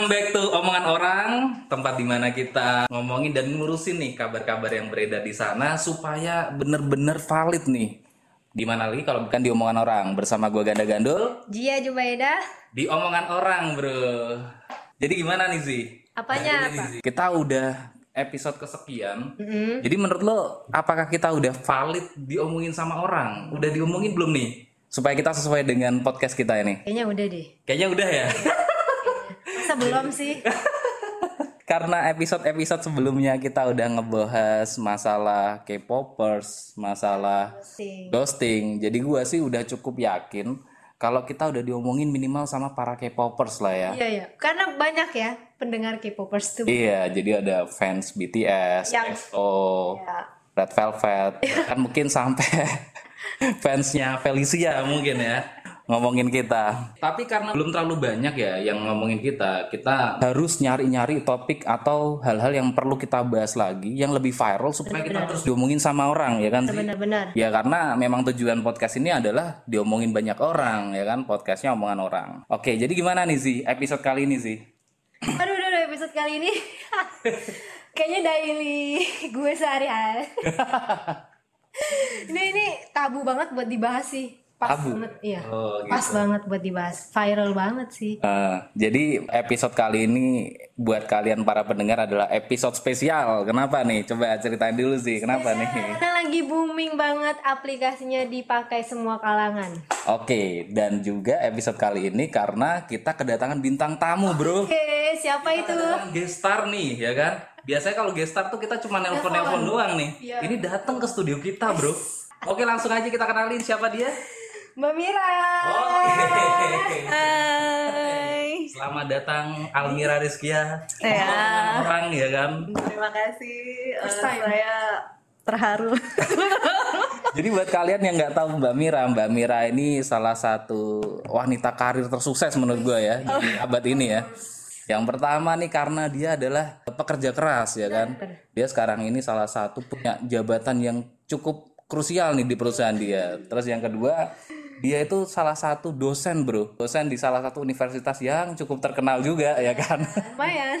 Welcome back to Omongan Orang, tempat di mana kita ngomongin dan ngurusin nih kabar-kabar yang beredar di sana supaya bener-bener valid nih. Di mana lagi kalau bukan di Omongan Orang bersama gue Ganda Gandul Jia Jubaida, di Omongan Orang, Bro. Jadi gimana nih sih? apanya apa? Kita udah episode kesekian. Jadi menurut lo apakah kita udah valid diomongin sama orang? Udah diomongin belum nih? Supaya kita sesuai dengan podcast kita ini. Kayaknya udah deh. Kayaknya udah ya. Masa belum sih? Karena episode-episode sebelumnya kita udah ngebahas masalah K-popers, masalah Sing. ghosting. Jadi gua sih udah cukup yakin kalau kita udah diomongin minimal sama para K-popers lah ya. Iya ya, karena banyak ya pendengar K-popers tuh. Iya, jadi ada fans BTS, Yang- EXO, Ya. Red Velvet, kan mungkin sampai fansnya Felicia mungkin ya ngomongin kita. Tapi karena belum terlalu banyak ya yang ngomongin kita, kita harus nyari-nyari topik atau hal-hal yang perlu kita bahas lagi yang lebih viral supaya kita terus diomongin sama orang ya kan sih? Benar-benar. Ya karena memang tujuan podcast ini adalah diomongin banyak orang ya kan podcastnya omongan orang. Oke jadi gimana nih sih episode kali ini sih? Aduh, aduh, aduh, episode kali ini kayaknya daily gue sehari-hari. ini ini tabu banget buat dibahas sih. Pas Tabu? banget, iya. Oh, gitu. Pas banget buat dibahas. Viral banget sih. Eh, jadi episode kali ini buat kalian para pendengar adalah episode spesial. Kenapa nih? Coba ceritain dulu sih. Kenapa nih? Karena lagi booming banget aplikasinya dipakai semua kalangan. Oke, dan juga episode kali ini karena kita kedatangan bintang tamu, bro. Oke, siapa itu? Kedatangan guest star nih, ya kan? Biasanya kalau guest star tuh kita cuma nelpon-nelpon doang nih. Iya. Ini datang ke studio kita, bro. Oke, langsung aja kita kenalin siapa dia. Mbak Mira. Oke. Hai. Selamat datang Almira Rizkia. Ya. Orang ya kan. Terima kasih. Time. saya terharu. Jadi buat kalian yang nggak tahu Mbak Mira, Mbak Mira ini salah satu wanita karir tersukses menurut gue ya di abad ini ya. Yang pertama nih karena dia adalah pekerja keras ya kan. Dia sekarang ini salah satu punya jabatan yang cukup krusial nih di perusahaan dia. Terus yang kedua dia itu salah satu dosen bro, dosen di salah satu universitas yang cukup terkenal juga ya kan. Lumayan.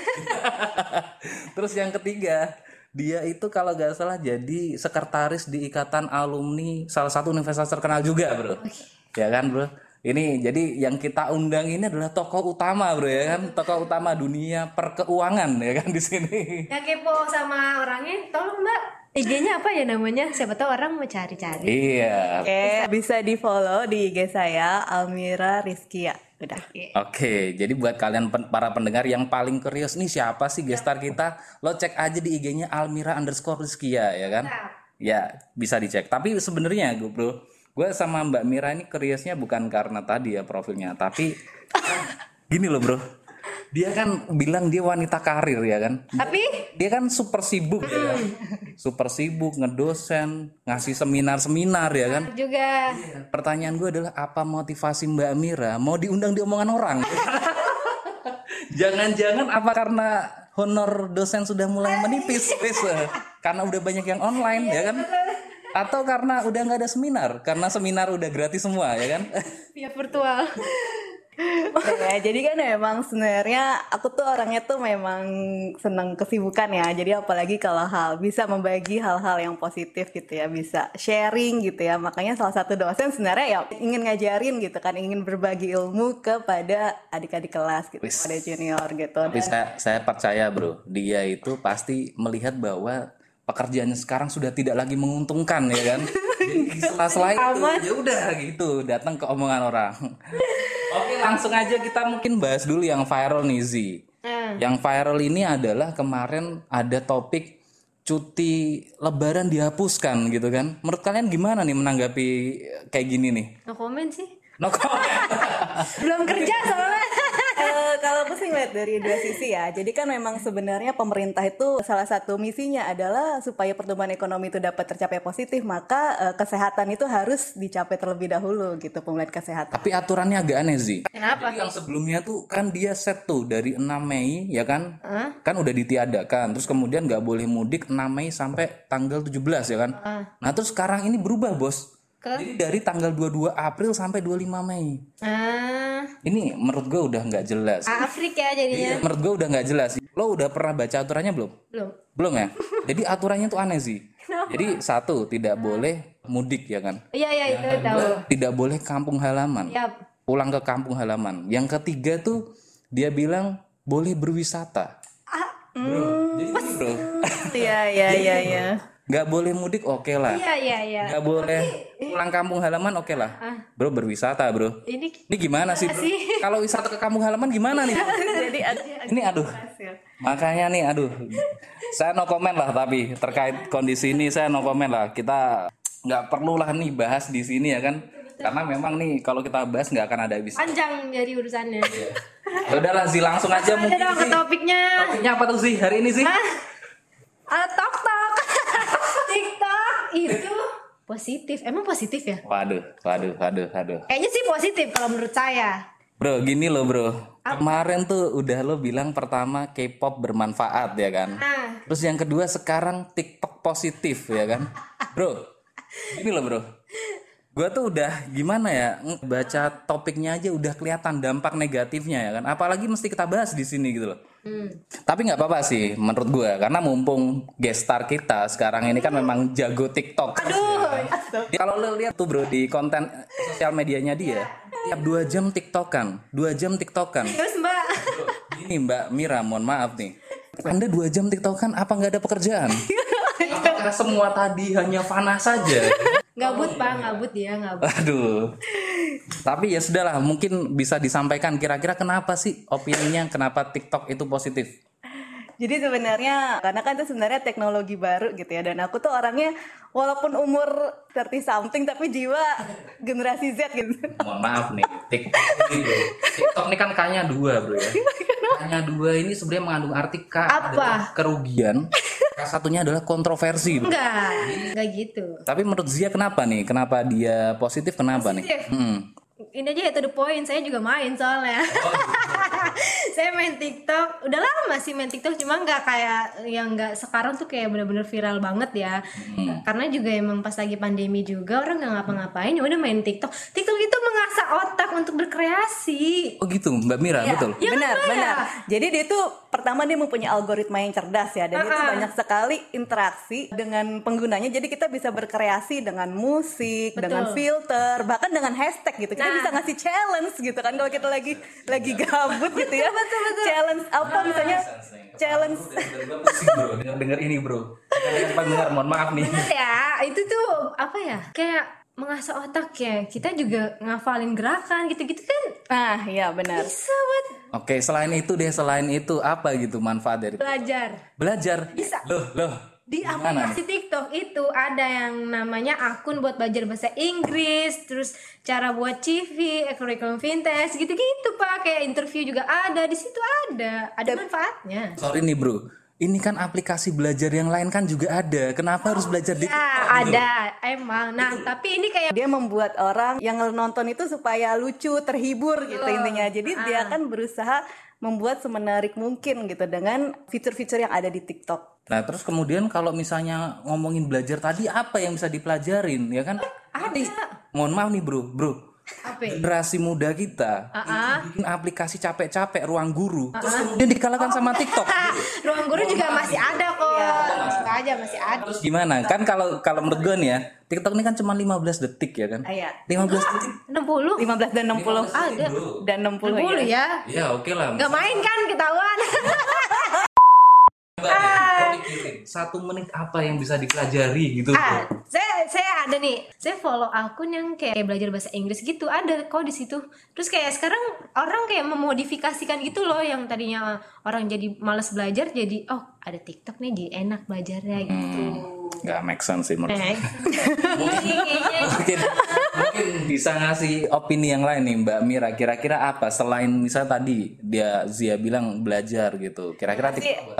Terus yang ketiga, dia itu kalau nggak salah jadi sekretaris di ikatan alumni salah satu universitas terkenal juga, bro. Ya kan, bro? Ini jadi yang kita undang ini adalah tokoh utama, bro ya kan? Tokoh utama dunia perkeuangan ya kan di sini. Yang kepo sama orangnya, tolong mbak IG-nya apa ya namanya? Siapa tahu orang mau cari-cari. Iya. Oke, bisa di follow di IG saya Almira Rizkia. Udah. Oke, jadi buat kalian pen- para pendengar yang paling curious nih siapa sih gestar kita? Lo cek aja di IG-nya Almira underscore Rizkia ya kan? Ya bisa dicek. Tapi sebenarnya gue bro, gue sama Mbak Mira ini curiousnya bukan karena tadi ya profilnya, tapi gini loh bro, dia kan bilang dia wanita karir ya kan? Tapi Dia kan super sibuk ya, kan? super sibuk ngedosen, ngasih seminar-seminar ya kan? juga Pertanyaan gue adalah apa motivasi Mbak Mira mau diundang di omongan orang? Jangan-jangan apa karena honor dosen sudah mulai menipis, wes, eh, karena udah banyak yang online ya kan? Atau karena udah nggak ada seminar? Karena seminar udah gratis semua ya kan? via virtual. ya, jadi kan memang sebenarnya aku tuh orangnya tuh memang senang kesibukan ya. Jadi apalagi kalau hal bisa membagi hal-hal yang positif gitu ya, bisa sharing gitu ya. Makanya salah satu dosen sebenarnya ya ingin ngajarin gitu kan, ingin berbagi ilmu kepada adik-adik kelas gitu, Wis. pada junior gitu. Tapi saya, saya percaya bro, dia itu pasti melihat bahwa pekerjaannya sekarang sudah tidak lagi menguntungkan ya kan. Jadi sela-sela itu ya udah gitu datang ke omongan orang. Langsung aja kita mungkin bahas dulu yang viral nih Zi. Hmm. Yang viral ini adalah kemarin ada topik cuti lebaran dihapuskan gitu kan. Menurut kalian gimana nih menanggapi kayak gini nih? No comment sih. No comment. Belum kerja soalnya. Kalau aku sih ngeliat dari dua sisi ya. Jadi kan memang sebenarnya pemerintah itu salah satu misinya adalah supaya pertumbuhan ekonomi itu dapat tercapai positif, maka eh, kesehatan itu harus dicapai terlebih dahulu gitu pemulihan kesehatan. Tapi aturannya agak aneh sih. Kenapa? Jadi yang sebelumnya tuh kan dia set tuh dari 6 Mei ya kan? Hah? Kan udah ditiadakan. Terus kemudian nggak boleh mudik 6 Mei sampai tanggal 17 ya kan? Nah terus sekarang ini berubah bos. Ke Jadi dari tanggal 22 April sampai 25 Mei. ah Ini menurut gue udah nggak jelas. Afrik ya jadinya. Menurut gue udah nggak jelas. Lo udah pernah baca aturannya belum? Belum. Belum ya? Jadi aturannya tuh aneh sih. Jadi satu tidak boleh mudik ya kan? Iya iya itu tahu. Tidak boleh kampung halaman. Yap. Pulang ke kampung halaman. Yang ketiga tuh dia bilang boleh berwisata. Bro, jadi gini, bro, Iya iya iya iya. Nggak boleh mudik oke lah. Iya iya iya. Nggak boleh pulang kampung halaman oke lah. Bro berwisata bro. Ini Ini gimana sih bro? Kalau wisata ke kampung halaman gimana nih? Jadi Ini aduh. Makanya nih aduh. Saya no comment lah tapi terkait kondisi ini saya no comment lah. Kita nggak perlu lah nih bahas di sini ya kan. Karena memang nih kalau kita bahas nggak akan ada habis. panjang jadi urusannya. Ya udahlah sih langsung aja mungkin dong ke sih. topiknya. Topiknya apa tuh sih hari ini sih? Tok tok. Itu positif. Emang positif ya? Waduh, waduh, waduh, waduh. Kayaknya sih positif kalau menurut saya. Bro, gini loh bro. Kemarin tuh udah lo bilang pertama K-pop bermanfaat ya kan. Ah, Terus yang kedua sekarang TikTok positif ya kan. Bro, gini loh bro. Gue tuh udah gimana ya baca topiknya aja udah kelihatan dampak negatifnya ya kan. Apalagi mesti kita bahas di sini gitu loh. Tapi nggak apa-apa sih menurut gue karena mumpung guest star kita sekarang ini kan memang jago TikTok. aduh. Kalau lo lihat tuh bro di konten sosial medianya dia, tiap dua jam TikTokan, dua jam TikTokan. Terus Mbak. Ini Mbak Mira, mohon maaf nih. Anda dua jam TikTokan apa nggak ada pekerjaan? Apakah semua tadi hanya fana saja? Gabut Pak, gabut dia, gabut. Aduh. Tapi ya sudahlah, mungkin bisa disampaikan kira-kira kenapa sih opininya kenapa TikTok itu positif? Jadi sebenarnya karena kan itu sebenarnya teknologi baru gitu ya dan aku tuh orangnya walaupun umur 30 something tapi jiwa generasi Z gitu. Mohon maaf nih, TikTok ini, bro. TikTok ini kan K-nya dua bro ya. K-nya dua ini sebenarnya mengandung arti K Apa? adalah kerugian, satunya adalah kontroversi. Bro. Enggak, enggak gitu. Tapi menurut Zia kenapa nih? Kenapa dia positif? Kenapa nih? Positif. Hmm. Ini aja ya to the point, saya juga main soalnya. saya main TikTok, udah lama sih main TikTok, cuma nggak kayak yang nggak sekarang tuh kayak bener-bener viral banget ya. Karena juga emang pas lagi pandemi juga orang nggak ngapa-ngapain, ya udah main TikTok. TikTok itu mengasah otak untuk berkreasi. Oh gitu, Mbak Mira, betul. Ya, benar, kenapa ya? benar. Jadi dia tuh pertama dia mempunyai algoritma yang cerdas ya dan itu Ah-ah. banyak sekali interaksi dengan penggunanya. Jadi kita bisa berkreasi dengan musik, Betul. dengan filter, bahkan dengan hashtag gitu. Kita Nah. bisa ngasih challenge gitu kan kalau kita lagi lagi gabut gitu ya. betul, betul. Challenge apa misalnya challenge Dengar dengar ini, Bro. Dengar pendengar, mohon maaf nih. ya itu tuh apa ya kayak mengasah otak ya kita juga ngafalin gerakan gitu-gitu kan Nah, iya benar. bisa buat Oke, selain itu deh, selain itu apa gitu manfaat dari belajar belajar? Bisa. Loh, loh. di Gimana aplikasi TikTok itu ada yang namanya akun buat belajar bahasa Inggris, terus cara buat CV, curriculum vintage, gitu-gitu pak. Kayak interview juga ada, di situ ada, ada manfaatnya. Sorry nih, Bro. Ini kan aplikasi belajar yang lain kan juga ada. Kenapa harus belajar di Ya TikTok gitu? ada, emang. Nah tapi ini kayak Dia membuat orang yang nonton itu supaya lucu, terhibur gitu intinya. Jadi dia kan berusaha membuat semenarik mungkin gitu dengan fitur-fitur yang ada di TikTok. Nah, terus kemudian kalau misalnya ngomongin belajar tadi apa yang bisa dipelajarin, ya kan? Tadi, mohon maaf nih, Bro. Bro, apa? ya? generasi muda kita Ah, itu bikin aplikasi capek-capek ruang guru terus kemudian dikalahkan sama TikTok Ruang guru juga masih ada kok. Suka aja masih ada. terus gimana kan kalau kalau menurut gue nih ya TikTok ini kan cuma 15 detik ya kan Ah, iya. 15 detik 60 15 dan 60 ada. dan 60, 60 ya. ya. ya oke lah Gak main kan ketahuan. Pikirin, satu menit apa yang bisa dipelajari gitu ah, saya saya ada nih. Saya follow akun yang kayak belajar bahasa Inggris gitu. Ada kok di situ. Terus kayak sekarang orang kayak memodifikasikan gitu loh yang tadinya orang jadi males belajar jadi oh, ada TikTok nih jadi enak belajarnya gitu. nggak make sense sih menurut Eh. Kayaknya mungkin mungkin bisa ngasih opini yang lain nih Mbak Mira. Kira-kira apa? Selain misal tadi dia Zia bilang belajar gitu. Kira-kira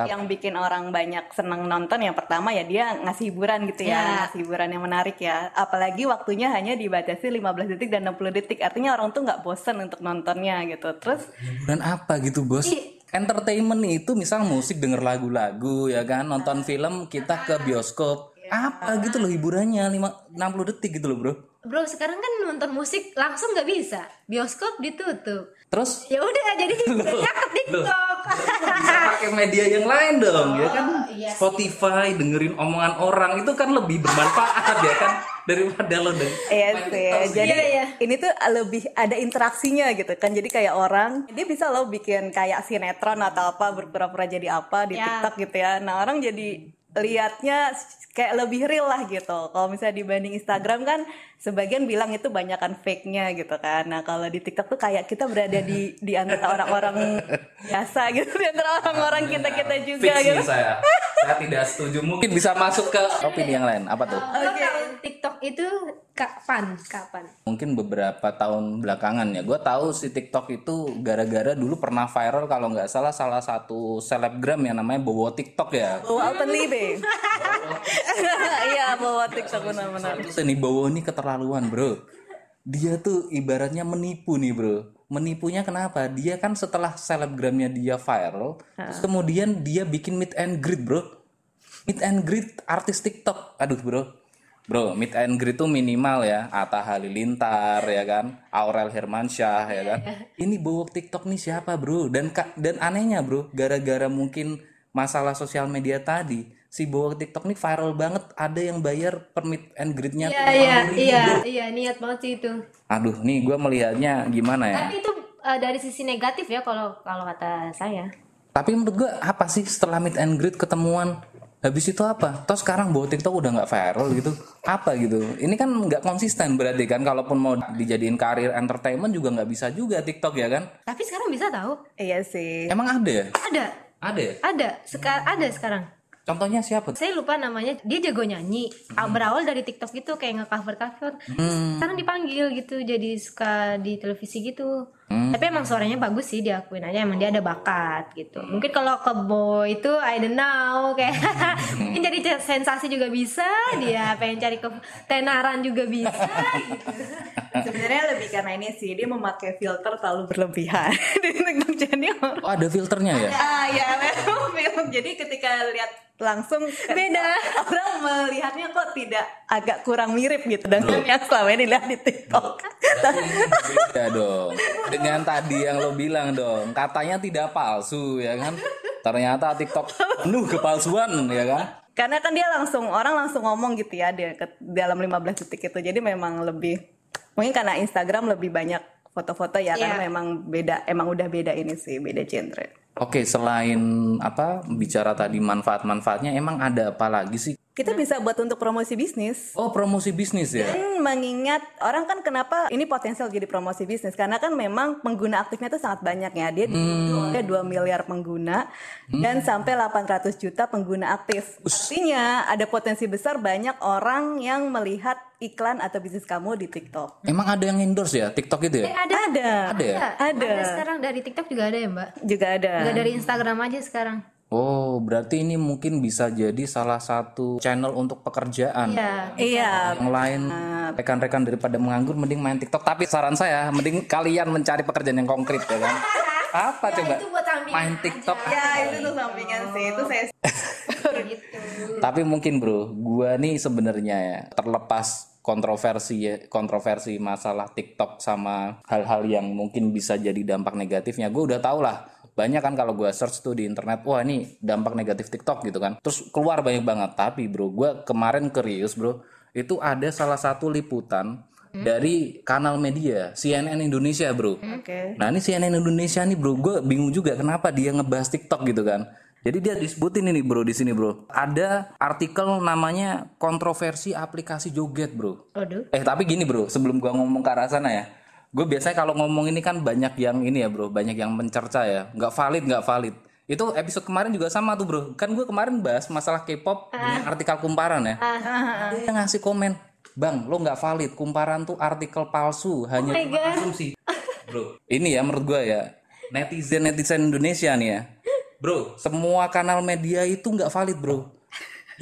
yang bikin orang banyak seneng nonton? Yang pertama ya dia ngasih hiburan gitu ya, Ya. ngasih hiburan yang menarik ya. Apalagi waktunya hanya dibatasi 15 detik dan 60 detik. Artinya orang tuh nggak bosen untuk nontonnya gitu. Terus hiburan apa gitu bos? Ih. entertainment itu misal musik denger lagu-lagu ya kan? Nonton film kita ke bioskop. Apa gitu loh hiburannya? Lima 60 detik gitu loh bro bro sekarang kan nonton musik langsung nggak bisa bioskop ditutup Terus ya udah jadi ya ke TikTok bisa pakai media yang lain dong ya kan iya sih. Spotify dengerin omongan orang itu kan lebih bermanfaat ya kan daripada lo deng Iya sih. Sih. Jadi Iya, iya. ini tuh lebih ada interaksinya gitu kan. Jadi kayak orang dia bisa loh bikin kayak sinetron atau apa berpura-pura jadi apa di Ya. TikTok gitu ya. Nah, orang jadi liatnya kayak lebih real lah gitu. Kalau misalnya dibanding Instagram kan sebagian bilang itu banyakan fake-nya gitu kan. Nah, kalau di TikTok tuh kayak kita berada di di antara orang-orang biasa gitu, di antara orang-orang kita-kita juga Fix gitu. saya saya tidak setuju. Mungkin bisa masuk ke opini yang lain. Apa tuh? Lo tahu TikTok itu kapan? Kapan? Mungkin beberapa tahun belakangan ya. Gue tahu si TikTok itu gara-gara dulu pernah viral kalau nggak salah salah satu selebgram yang namanya Bowo TikTok ya. Bawa Alpen Libe. Iya, bawa TikTok benar-benar. Ini Bowo ini keterlaluan bro. Dia tuh ibaratnya menipu nih bro menipunya kenapa? Dia kan setelah selebgramnya dia viral terus kemudian dia bikin meet and greet bro. Meet and greet artis TikTok. Aduh bro. Bro meet and greet tuh minimal ya. Atta Halilintar ya kan? Aurel Hermansyah ya kan? Ini bawa TikTok nih siapa bro? Dan dan anehnya bro gara-gara mungkin masalah sosial media tadi si bawa TikTok nih viral banget ada yang bayar per meet and greetnya iya iya iya iya niat banget sih itu Aduh, nih gue melihatnya gimana ya? tapi itu eh, dari sisi negatif ya kalau kalau kata saya Tapi menurut gue apa sih setelah meet and greet ketemuan? Habis itu apa? Toh sekarang bawa TikTok udah nggak viral gitu. Apa gitu? Ini kan nggak konsisten berarti kan. Kalaupun mau dijadiin karir entertainment juga nggak bisa juga TikTok ya kan? tapi sekarang bisa tahu Iya sih. Emang ada ya? ada Ada ya? ada sekarang ada sekarang Contohnya siapa? saya lupa namanya. Dia jago nyanyi. Ah, berawal dari TikTok gitu kayak nge-cover cover sekarang dipanggil gitu jadi suka di televisi gitu tapi emang suaranya bagus sih diakuin aja emang dia ada bakat gitu mungkin kalau ke boy itu I don't know kayak mungkin jadi sensasi juga bisa dia pengen cari ke tenaran juga bisa gitu Sebenarnya lebih karena ini sih dia memakai filter terlalu berlebihan di TikTok jadi orang. Oh ada filternya ya? Ah ya memang. Jadi ketika lihat langsung beda orang melihatnya kok tidak agak kurang mirip gitu dengan yang selama ini lihat di TikTok. Ya dong. Dengan tadi yang lo bilang dong, katanya tidak palsu ya kan? Ternyata TikTok penuh kepalsuan ya kan? Karena kan dia langsung orang langsung ngomong gitu ya dia ke, dalam 15 detik itu. Jadi memang lebih mungkin karena Instagram lebih banyak foto-foto ya karena Iya. memang beda emang udah beda ini sih beda genre. Oke, selain apa bicara tadi manfaat-manfaatnya, emang ada apa lagi sih? Kita bisa buat untuk promosi bisnis. Oh, promosi bisnis ya? Dan mengingat orang kan kenapa ini potensial jadi promosi bisnis? Karena kan memang pengguna aktifnya itu sangat banyak ya. Dia ada 2 miliar pengguna dan sampai 800 juta pengguna aktif. Artinya ada potensi besar banyak orang yang melihat iklan atau bisnis kamu di TikTok. Emang ada yang endorse ya TikTok itu ya? Eh, ada. Ada. Ada ya? Ada. sekarang. Dari TikTok juga ada ya mbak? Juga ada. Nggak dari Instagram aja sekarang Oh, berarti ini mungkin bisa jadi salah satu channel untuk pekerjaan. Iya. iya Yang lain rekan-rekan daripada menganggur mending main TikTok. Tapi saran saya mending kalian mencari pekerjaan yang konkret ya kan. Apa coba? itu buat Main TikTok. ya itu tuh sampingan sih itu saya gitu Tapi mungkin bro, gua nih sebenarnya ya terlepas kontroversi ya, kontroversi masalah TikTok sama hal-hal yang mungkin bisa jadi dampak negatifnya. Gue udah tau lah banyak kan kalau gue search tuh di internet, wah ini dampak negatif TikTok gitu kan. Terus keluar banyak banget. Tapi bro, gue kemarin curious bro, itu ada salah satu liputan dari kanal media CNN Indonesia bro. oke Nah ini CNN Indonesia nih bro, gue bingung juga kenapa dia ngebahas TikTok gitu kan. Jadi dia disebutin ini bro di sini bro. Ada artikel namanya kontroversi aplikasi joget bro. Aduh. Eh tapi gini bro, sebelum gua ngomong ke arah sana ya, gue biasanya kalau ngomong ini kan banyak yang ini ya bro, banyak yang mencerca ya, nggak valid nggak valid. Itu episode kemarin juga sama tuh bro. Kan gue kemarin bahas masalah K-pop dengan artikel kumparan ya. Dia ngasih komen, bang lo nggak valid, kumparan tuh artikel palsu, hanya cuma asumsi. Bro, ini ya menurut gue ya netizen netizen Indonesia nih ya. Bro, semua kanal media itu nggak valid bro.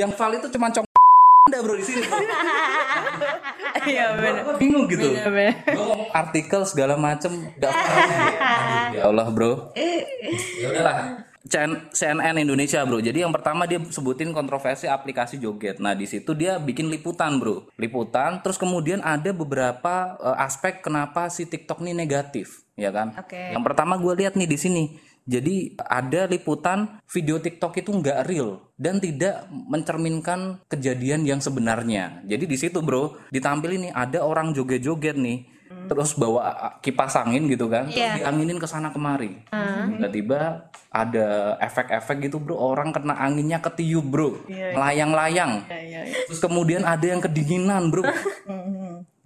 Yang valid itu cuma cong anda bro di sini. Bro. iya benar Bingung gitu. benar Gua ngomong artikel segala macem. Aduh, ya Allah bro. Ya udahlah. CN CNN Indonesia bro. Jadi yang pertama dia sebutin kontroversi aplikasi joget. Nah di situ dia bikin liputan bro, liputan. Terus kemudian ada beberapa eh, aspek kenapa si TikTok ini negatif, ya kan? Oke. Yang pertama gue lihat nih di sini. Jadi ada liputan video TikTok itu nggak real dan tidak mencerminkan kejadian yang sebenarnya. Jadi di situ bro ditampilin nih ada orang joget-joget nih. Terus bawa kipas angin gitu kan, terus Iya. dianginin ke sana kemari. Tiba-tiba ada efek-efek gitu bro, orang kena anginnya ketiup bro, layang-layang. Iya, iya, iya. Terus kemudian ada yang kedinginan bro.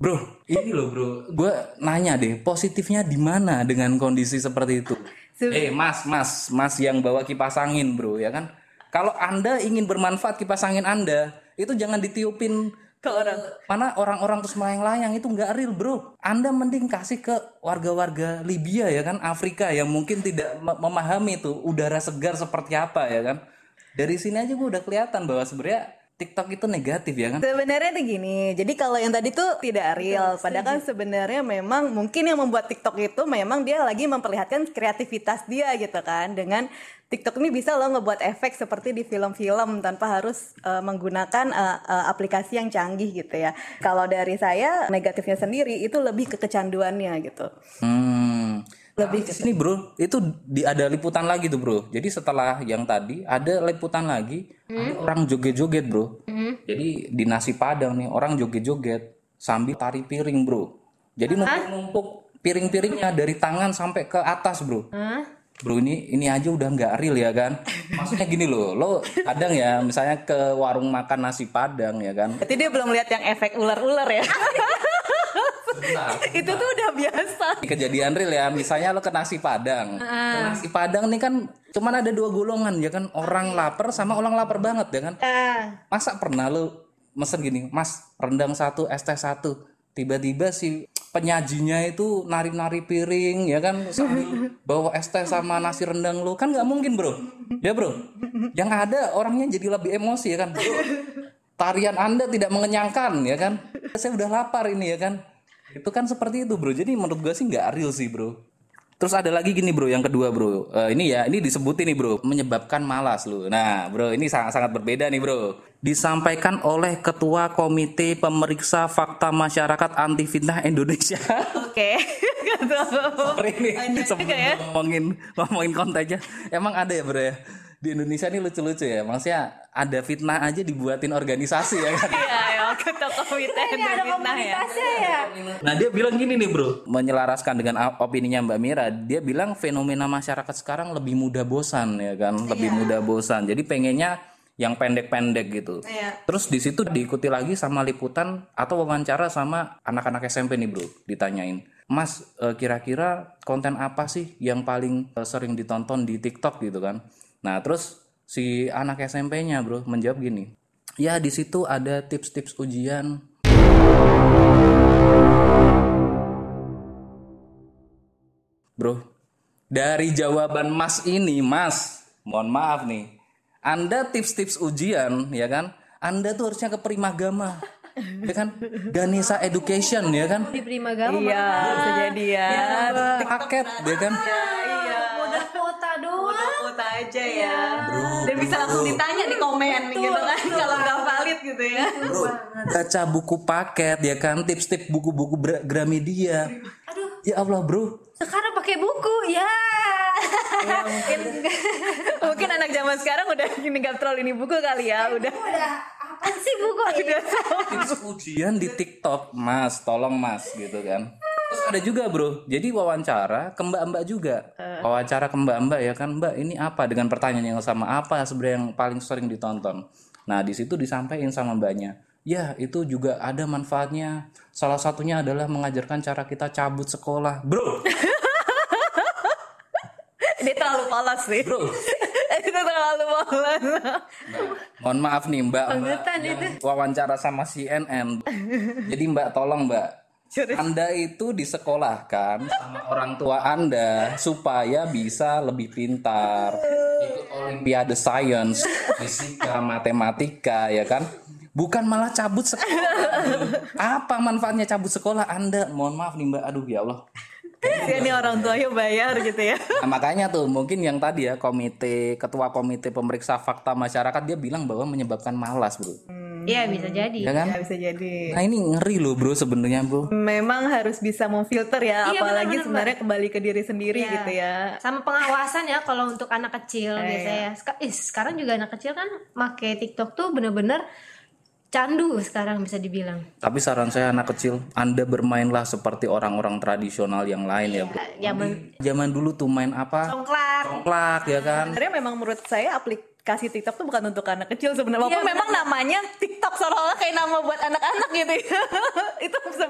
bro, ini loh bro, gue nanya deh, positifnya di mana dengan kondisi seperti itu? Eh mas, mas, mas yang bawa kipas angin bro, ya kan? Kalau anda ingin bermanfaat kipas angin anda, itu jangan ditiupin Ke orang. mana orang-orang terus melayang-layang itu nggak real bro. Anda mending kasih ke warga-warga Libya ya kan, Afrika yang mungkin tidak me- memahami itu udara segar seperti apa ya kan. Dari sini aja gue udah kelihatan bahwa sebenarnya TikTok itu negatif ya kan. Sebenarnya tuh gini, jadi kalau yang tadi tuh tidak real, padahal kan sebenarnya memang mungkin yang membuat TikTok itu memang dia lagi memperlihatkan kreativitas dia gitu kan, dengan TikTok ini bisa loh ngebuat efek seperti di film-film tanpa harus eh, menggunakan eh, eh, aplikasi yang canggih gitu ya. Kalau dari saya negatifnya sendiri itu lebih ke kecanduannya gitu. Hmm. Lebih ke sini bro, itu di, ada liputan lagi tuh bro. Jadi setelah yang tadi ada liputan lagi, ada orang joget-joget bro. Jadi di nasi padang nih orang joget-joget sambil tari piring bro. Jadi numpuk-numpuk piring-piringnya dari tangan sampai ke atas bro. Bro ini ini aja udah nggak real ya kan? Maksudnya gini loh, lo kadang ya misalnya ke warung makan nasi padang ya kan? Berarti dia belum lihat yang efek ular-ular ya. itu tuh udah biasa. kejadian real ya misalnya lo ke nasi padang. Ke nasi padang nih kan cuman ada dua golongan ya kan orang lapar sama orang lapar banget ya kan. Ah, masa pernah lo mesen gini mas rendang satu es teh satu. Tiba-tiba si penyajinya itu nari-nari piring ya kan sambil bawa es teh sama nasi rendang lo. Kan nggak mungkin bro. Ya bro. Yang ada orangnya jadi lebih emosi ya kan Bro, tarian anda tidak mengenyangkan ya kan. Saya udah lapar ini ya kan itu kan seperti itu bro jadi menurut gue sih nggak real sih bro Terus ada lagi gini bro, yang kedua bro, Eh, ini ya, ini disebutin nih bro, menyebabkan malas lu. Nah bro, ini sangat sangat berbeda nih bro. Disampaikan oleh Ketua Komite Pemeriksa Fakta Masyarakat Anti Fitnah Indonesia. Oke. Gitu. Sorry nih, sebelum ya. ngomongin ngomongin kontennya, emang ada ya bro ya? Di Indonesia ini lucu-lucu ya, maksudnya ada fitnah aja dibuatin organisasi ya kan? Iya, ya, ketua komite ini ada fitnah ya. ya. Nah dia bilang gini nih bro, menyelaraskan dengan opininya Mbak Mira, dia bilang fenomena masyarakat sekarang lebih mudah bosan ya kan, lebih mudah bosan. Jadi pengennya yang pendek-pendek gitu. Iya. Terus di situ diikuti lagi sama liputan atau wawancara sama anak-anak SMP nih bro, ditanyain, Mas eh, kira-kira konten apa sih yang paling eh, sering ditonton di TikTok gitu kan? Nah terus si anak SMP-nya bro menjawab gini, ya di situ ada tips-tips ujian Bro, dari jawaban Mas ini, Mas, mohon maaf nih. Anda tips-tips ujian, ya kan? Anda tuh harusnya ke Primagama. Ya kan? Danesa Education, ya kan? Di Primagama Iya, bisa jadi ya. Paket, ya kan? Iya. Foto aja ya. Dan bisa langsung ditanya di komen gitu kan kalau nggak valid gitu ya. Bro, baca buku paket, ya kan? Tips-tips buku-buku Gra- Gramedia. Aduh, Ya Allah, bro. sekarang pakai buku ya. Ya mungkin mungkin anak zaman sekarang udah gini nggak terlalu ini buku kali ya, udah Udah apa sih buku ini? udah ujian di TikTok, Mas, tolong Mas gitu kan. Terus ada juga bro, jadi wawancara ke mbak-mbak juga, wawancara ke mbak-mbak ya kan, mbak ini apa dengan pertanyaan yang sama apa sebenarnya yang paling sering ditonton. Nah di situ disampaikan sama mbaknya, ya itu juga ada manfaatnya. Salah satunya adalah mengajarkan cara kita cabut sekolah, bro, Ini terlalu polos sih. bro. Itu terlalu polos. Mohon maaf nih mbak, mbak yang wawancara sama CNN. Jadi mbak tolong mbak? Anda itu disekolahkan sama orang tua Anda supaya bisa lebih pintar. Ikut Olimpiade Science, fisika, matematika, ya kan? Bukan malah cabut sekolah. Apa manfaatnya cabut sekolah Anda? Mohon maaf nih Mbak, aduh ya Allah. Ya ini orang tuanya bayar gitu ya. Nah, makanya tuh mungkin yang tadi ya komite ketua komite pemeriksa fakta masyarakat dia bilang bahwa menyebabkan malas bro, Iya bisa jadi. ya kan? Ya bisa jadi. Nah ini ngeri loh bro sebenarnya bro. Memang harus bisa memfilter ya, Iya, apalagi benar-benar, sebenarnya kembali ke diri sendiri Iya. gitu ya. Sama pengawasan ya kalau untuk anak kecil Iya, biasanya. Seka- ih, sekarang juga anak kecil kan make TikTok tuh bener-bener candu sekarang bisa dibilang. Tapi saran saya anak kecil, anda bermainlah seperti orang-orang tradisional yang lain ya bro. Zaman Zaman dulu tuh main apa? congklak. Congklak ya kan? Sebenarnya memang menurut saya aplikasi TikTok tuh bukan untuk anak kecil sebenarnya. Iya, memang namanya TikTok seolah-olah kayak nama buat anak-anak gitu ya.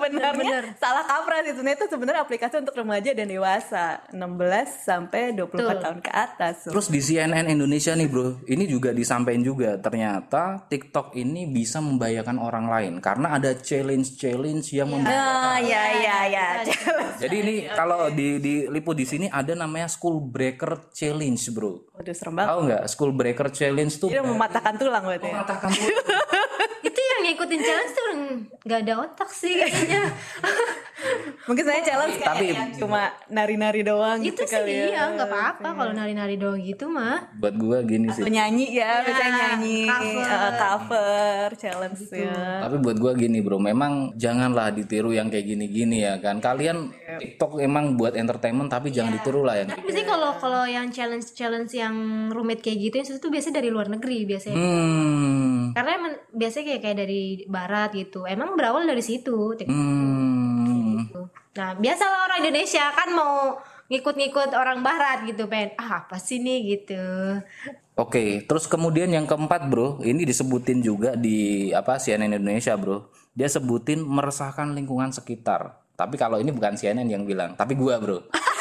itu sebenarnya Bener. salah kaprah sih. Sebenarnya itu sebenarnya aplikasi untuk remaja dan dewasa 16 sampai 24 Betul. tahun ke atas. Terus di CNN Indonesia nih bro, ini juga disampaikan juga ternyata TikTok ini bisa membahayakan orang lain karena ada challenge-challenge yang membahayakan. Nah, ya ya ya. Jadi ini kalau di diliput di sini ada namanya School Breaker Challenge bro. Waduh serem banget. Tahu nggak School Breaker Challenge tuh Dia mematahkan tulang berarti. ya. mengatakan Itu yang ngikutin challenge tuh nggak ada otak sih kayaknya. Mungkin saya challenge kayak Tapi- yang cuma nari-nari doang itu gitu sih kali ya. iya nggak apa-apa kalau nari-nari doang gitu mah. buat gua gini sih. Penyanyi ya, biasanya nyanyi, cover. eh, cover, challenge ya. Tapi buat gua gini bro, memang janganlah ditiru yang kayak gini-gini ya kan. Kalian TikTok emang buat entertainment tapi jangan ditiru lah ya. Tapi sih kalau kalau yang challenge challenge yang rumit kayak gitu itu tuh biasanya dari luar negeri biasanya. Hmm. Karena emang biasanya kayak kayak dari barat gitu. Emang berawal dari situ. Hmm. gitu. Nah, biasalah orang Indonesia kan mau ngikut-ngikut orang barat gitu, pengen ah apa sih nih gitu. Oke, terus kemudian yang keempat bro, ini disebutin juga di apa CNN Indonesia bro. Dia sebutin meresahkan lingkungan sekitar. Tapi kalau ini bukan CNN yang bilang, tapi gua bro.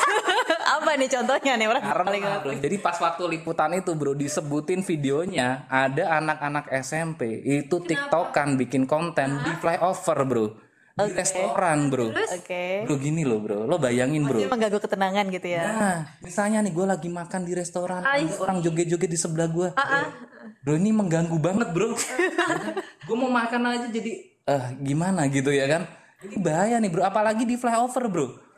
Apa nih contohnya nih orang Karena paling bro, jadi pas waktu liputan itu bro disebutin videonya ada anak-anak SMP itu tiktokan bikin konten di flyover bro di restoran bro. Oke. Bro gini loh bro, lo bayangin bro. Dia mengganggu ketenangan gitu ya. Nah, misalnya nih gue lagi makan di restoran, ada orang joget-joget di sebelah gue. Ah, Bro ini mengganggu banget bro. gue mau makan aja jadi, eh gimana gitu ya kan? Ini bahaya nih bro, apalagi di flyover bro.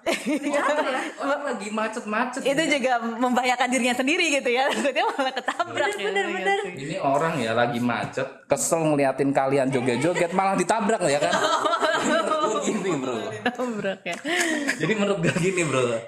Orang lagi macet-macet. Itu juga membahayakan dirinya sendiri gitu ya. Takutnya malah ketabrak. Bener bener. Ini orang ya lagi macet, kesel ngeliatin kalian joget-joget, malah ditabrak ya kan? Gini bro. Ketabrak ya. Jadi menurut gue gini bro,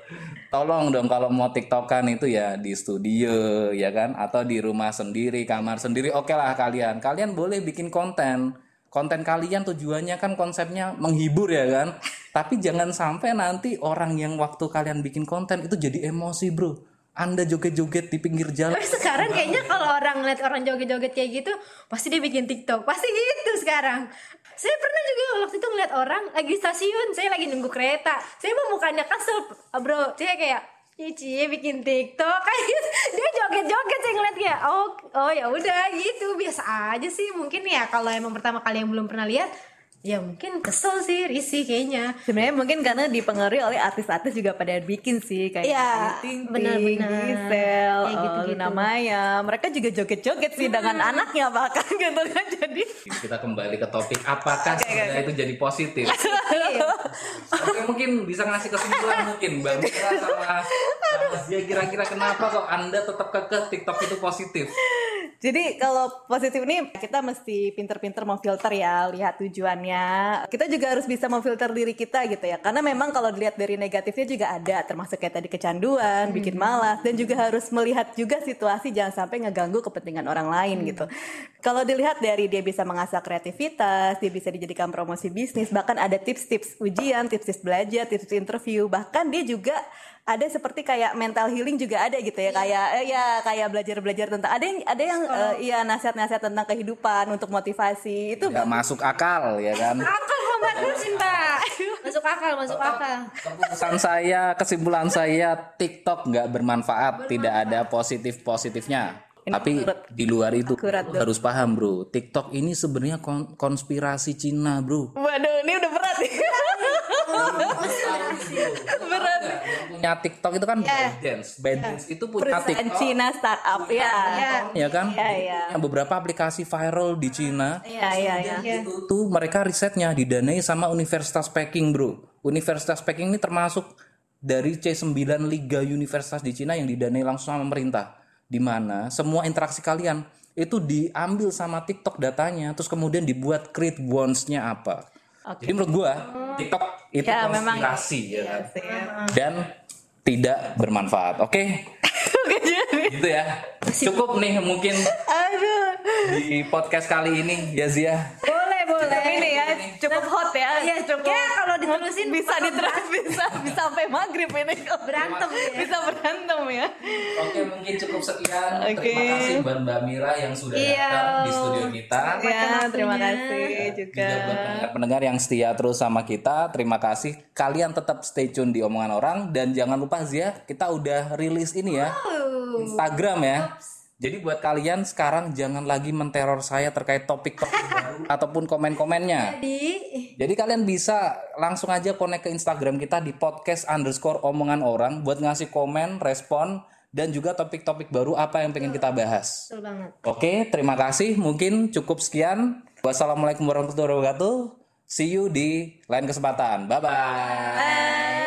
tolong dong kalau mau tiktokan itu ya di studio ya kan, atau di rumah sendiri, kamar sendiri, oke lah kalian. Kalian boleh bikin konten. Konten kalian tujuannya kan konsepnya menghibur ya kan. Tapi jangan sampai nanti orang yang waktu kalian bikin konten itu jadi emosi bro. Anda joget-joget di pinggir jalan. Tapi sekarang kayaknya kalau orang ngeliat orang joget-joget kayak gitu, pasti dia bikin TikTok. Pasti gitu sekarang. Saya pernah juga waktu itu ngeliat orang lagi stasiun, saya lagi nunggu kereta. Saya mau mukanya kesel, bro. Saya kayak Cici bikin TikTok kayak gitu. dia joget-joget saya ngeliat kayak oh oh ya udah gitu biasa aja sih mungkin ya kalau emang pertama kali yang belum pernah lihat ya mungkin kesel sih risih kayaknya Sebenarnya mungkin karena dipengaruhi oleh artis-artis juga pada bikin sih kayak Iya, Ting. Gisel, Kayak eh, gitu-gitu. Luna Maya. Mereka juga joget-joget sih dengan anaknya bahkan gitu kan. Jadi Kita kembali ke topik apakah sebenarnya itu jadi positif? Oke mungkin bisa ngasih kesimpulan mungkin Mbak Mira sama sama Zia kira-kira kenapa kok Anda tetap kekeh TikTok itu positif? Jadi kalau positif ini kita mesti pinter-pinter memfilter ya, lihat tujuannya. Kita juga harus bisa memfilter diri kita gitu ya. Karena memang kalau dilihat dari negatifnya juga ada, termasuk kayak tadi kecanduan, bikin malas, dan juga harus melihat juga situasi jangan sampai ngeganggu kepentingan orang lain gitu. Kalau dilihat dari dia bisa mengasah kreativitas, dia bisa dijadikan promosi bisnis, bahkan ada tips-tips ujian, tips-tips belajar, tips interview, bahkan dia juga ada seperti kayak mental healing juga ada gitu ya kayak eh, ya kayak belajar belajar tentang ada yang ada yang eh, iya nasihat-nasihat tentang kehidupan untuk motivasi itu Gak masuk akal ya kan? akal masuk akal. Masuk akal Keputusan saya, kesimpulan saya TikTok nggak bermanfaat, tidak ada positif-positifnya. Tapi di luar itu Akurat, harus paham bro, TikTok ini sebenarnya kon- konspirasi Cina bro. waduh ini udah berat. Nih berat punya TikTok itu kan ByteDance, ByteDance itu punya perusahaan TikTok. Cina startup ya ya kan? Iya, iya. Punya beberapa aplikasi viral di Cina. iya iya iya Itu tuh mereka risetnya didanai sama Universitas Peking, Bro. Universitas Peking ini termasuk dari C9 Liga Universitas di Cina yang didanai langsung sama pemerintah. Di mana semua interaksi kalian itu diambil sama TikTok datanya, terus kemudian dibuat create bonds-nya apa. Jadi menurut gua TikTok itu Ya, memang. konspirasi ya kan? Sih, ya. dan tidak bermanfaat. Oke? gitu ya. Cukup nih mungkin Aduh. di podcast kali ini ya Zia. Boleh Ini ya cukup hot ya. Iya, cukup. ya kalau diterusin bisa diterus bisa bisa sampai maghrib ini. berantem ya Bisa berantem ya. Oke, mungkin cukup sekian. Oke. Terima kasih buat Mbak Mira yang sudah Iya. datang di studio kita. Ya, terima kasih juga. Juga buat pendengar-pendengar yang setia terus sama kita, terima kasih. Kalian tetap stay tune di omongan orang dan jangan lupa Zia, kita udah rilis ini ya. Instagram ya. Jadi buat kalian sekarang jangan lagi menteror saya terkait topik-topik baru ataupun komen-komennya. jadi Jadi kalian bisa langsung aja connect ke Instagram kita di podcast underscore omongan orang buat ngasih komen, respon, dan juga topik-topik baru apa yang pengen kita bahas. betul banget Oke, terima kasih. Mungkin cukup sekian. Wassalamualaikum warahmatullahi wabarakatuh. See you di lain kesempatan. Bye-bye.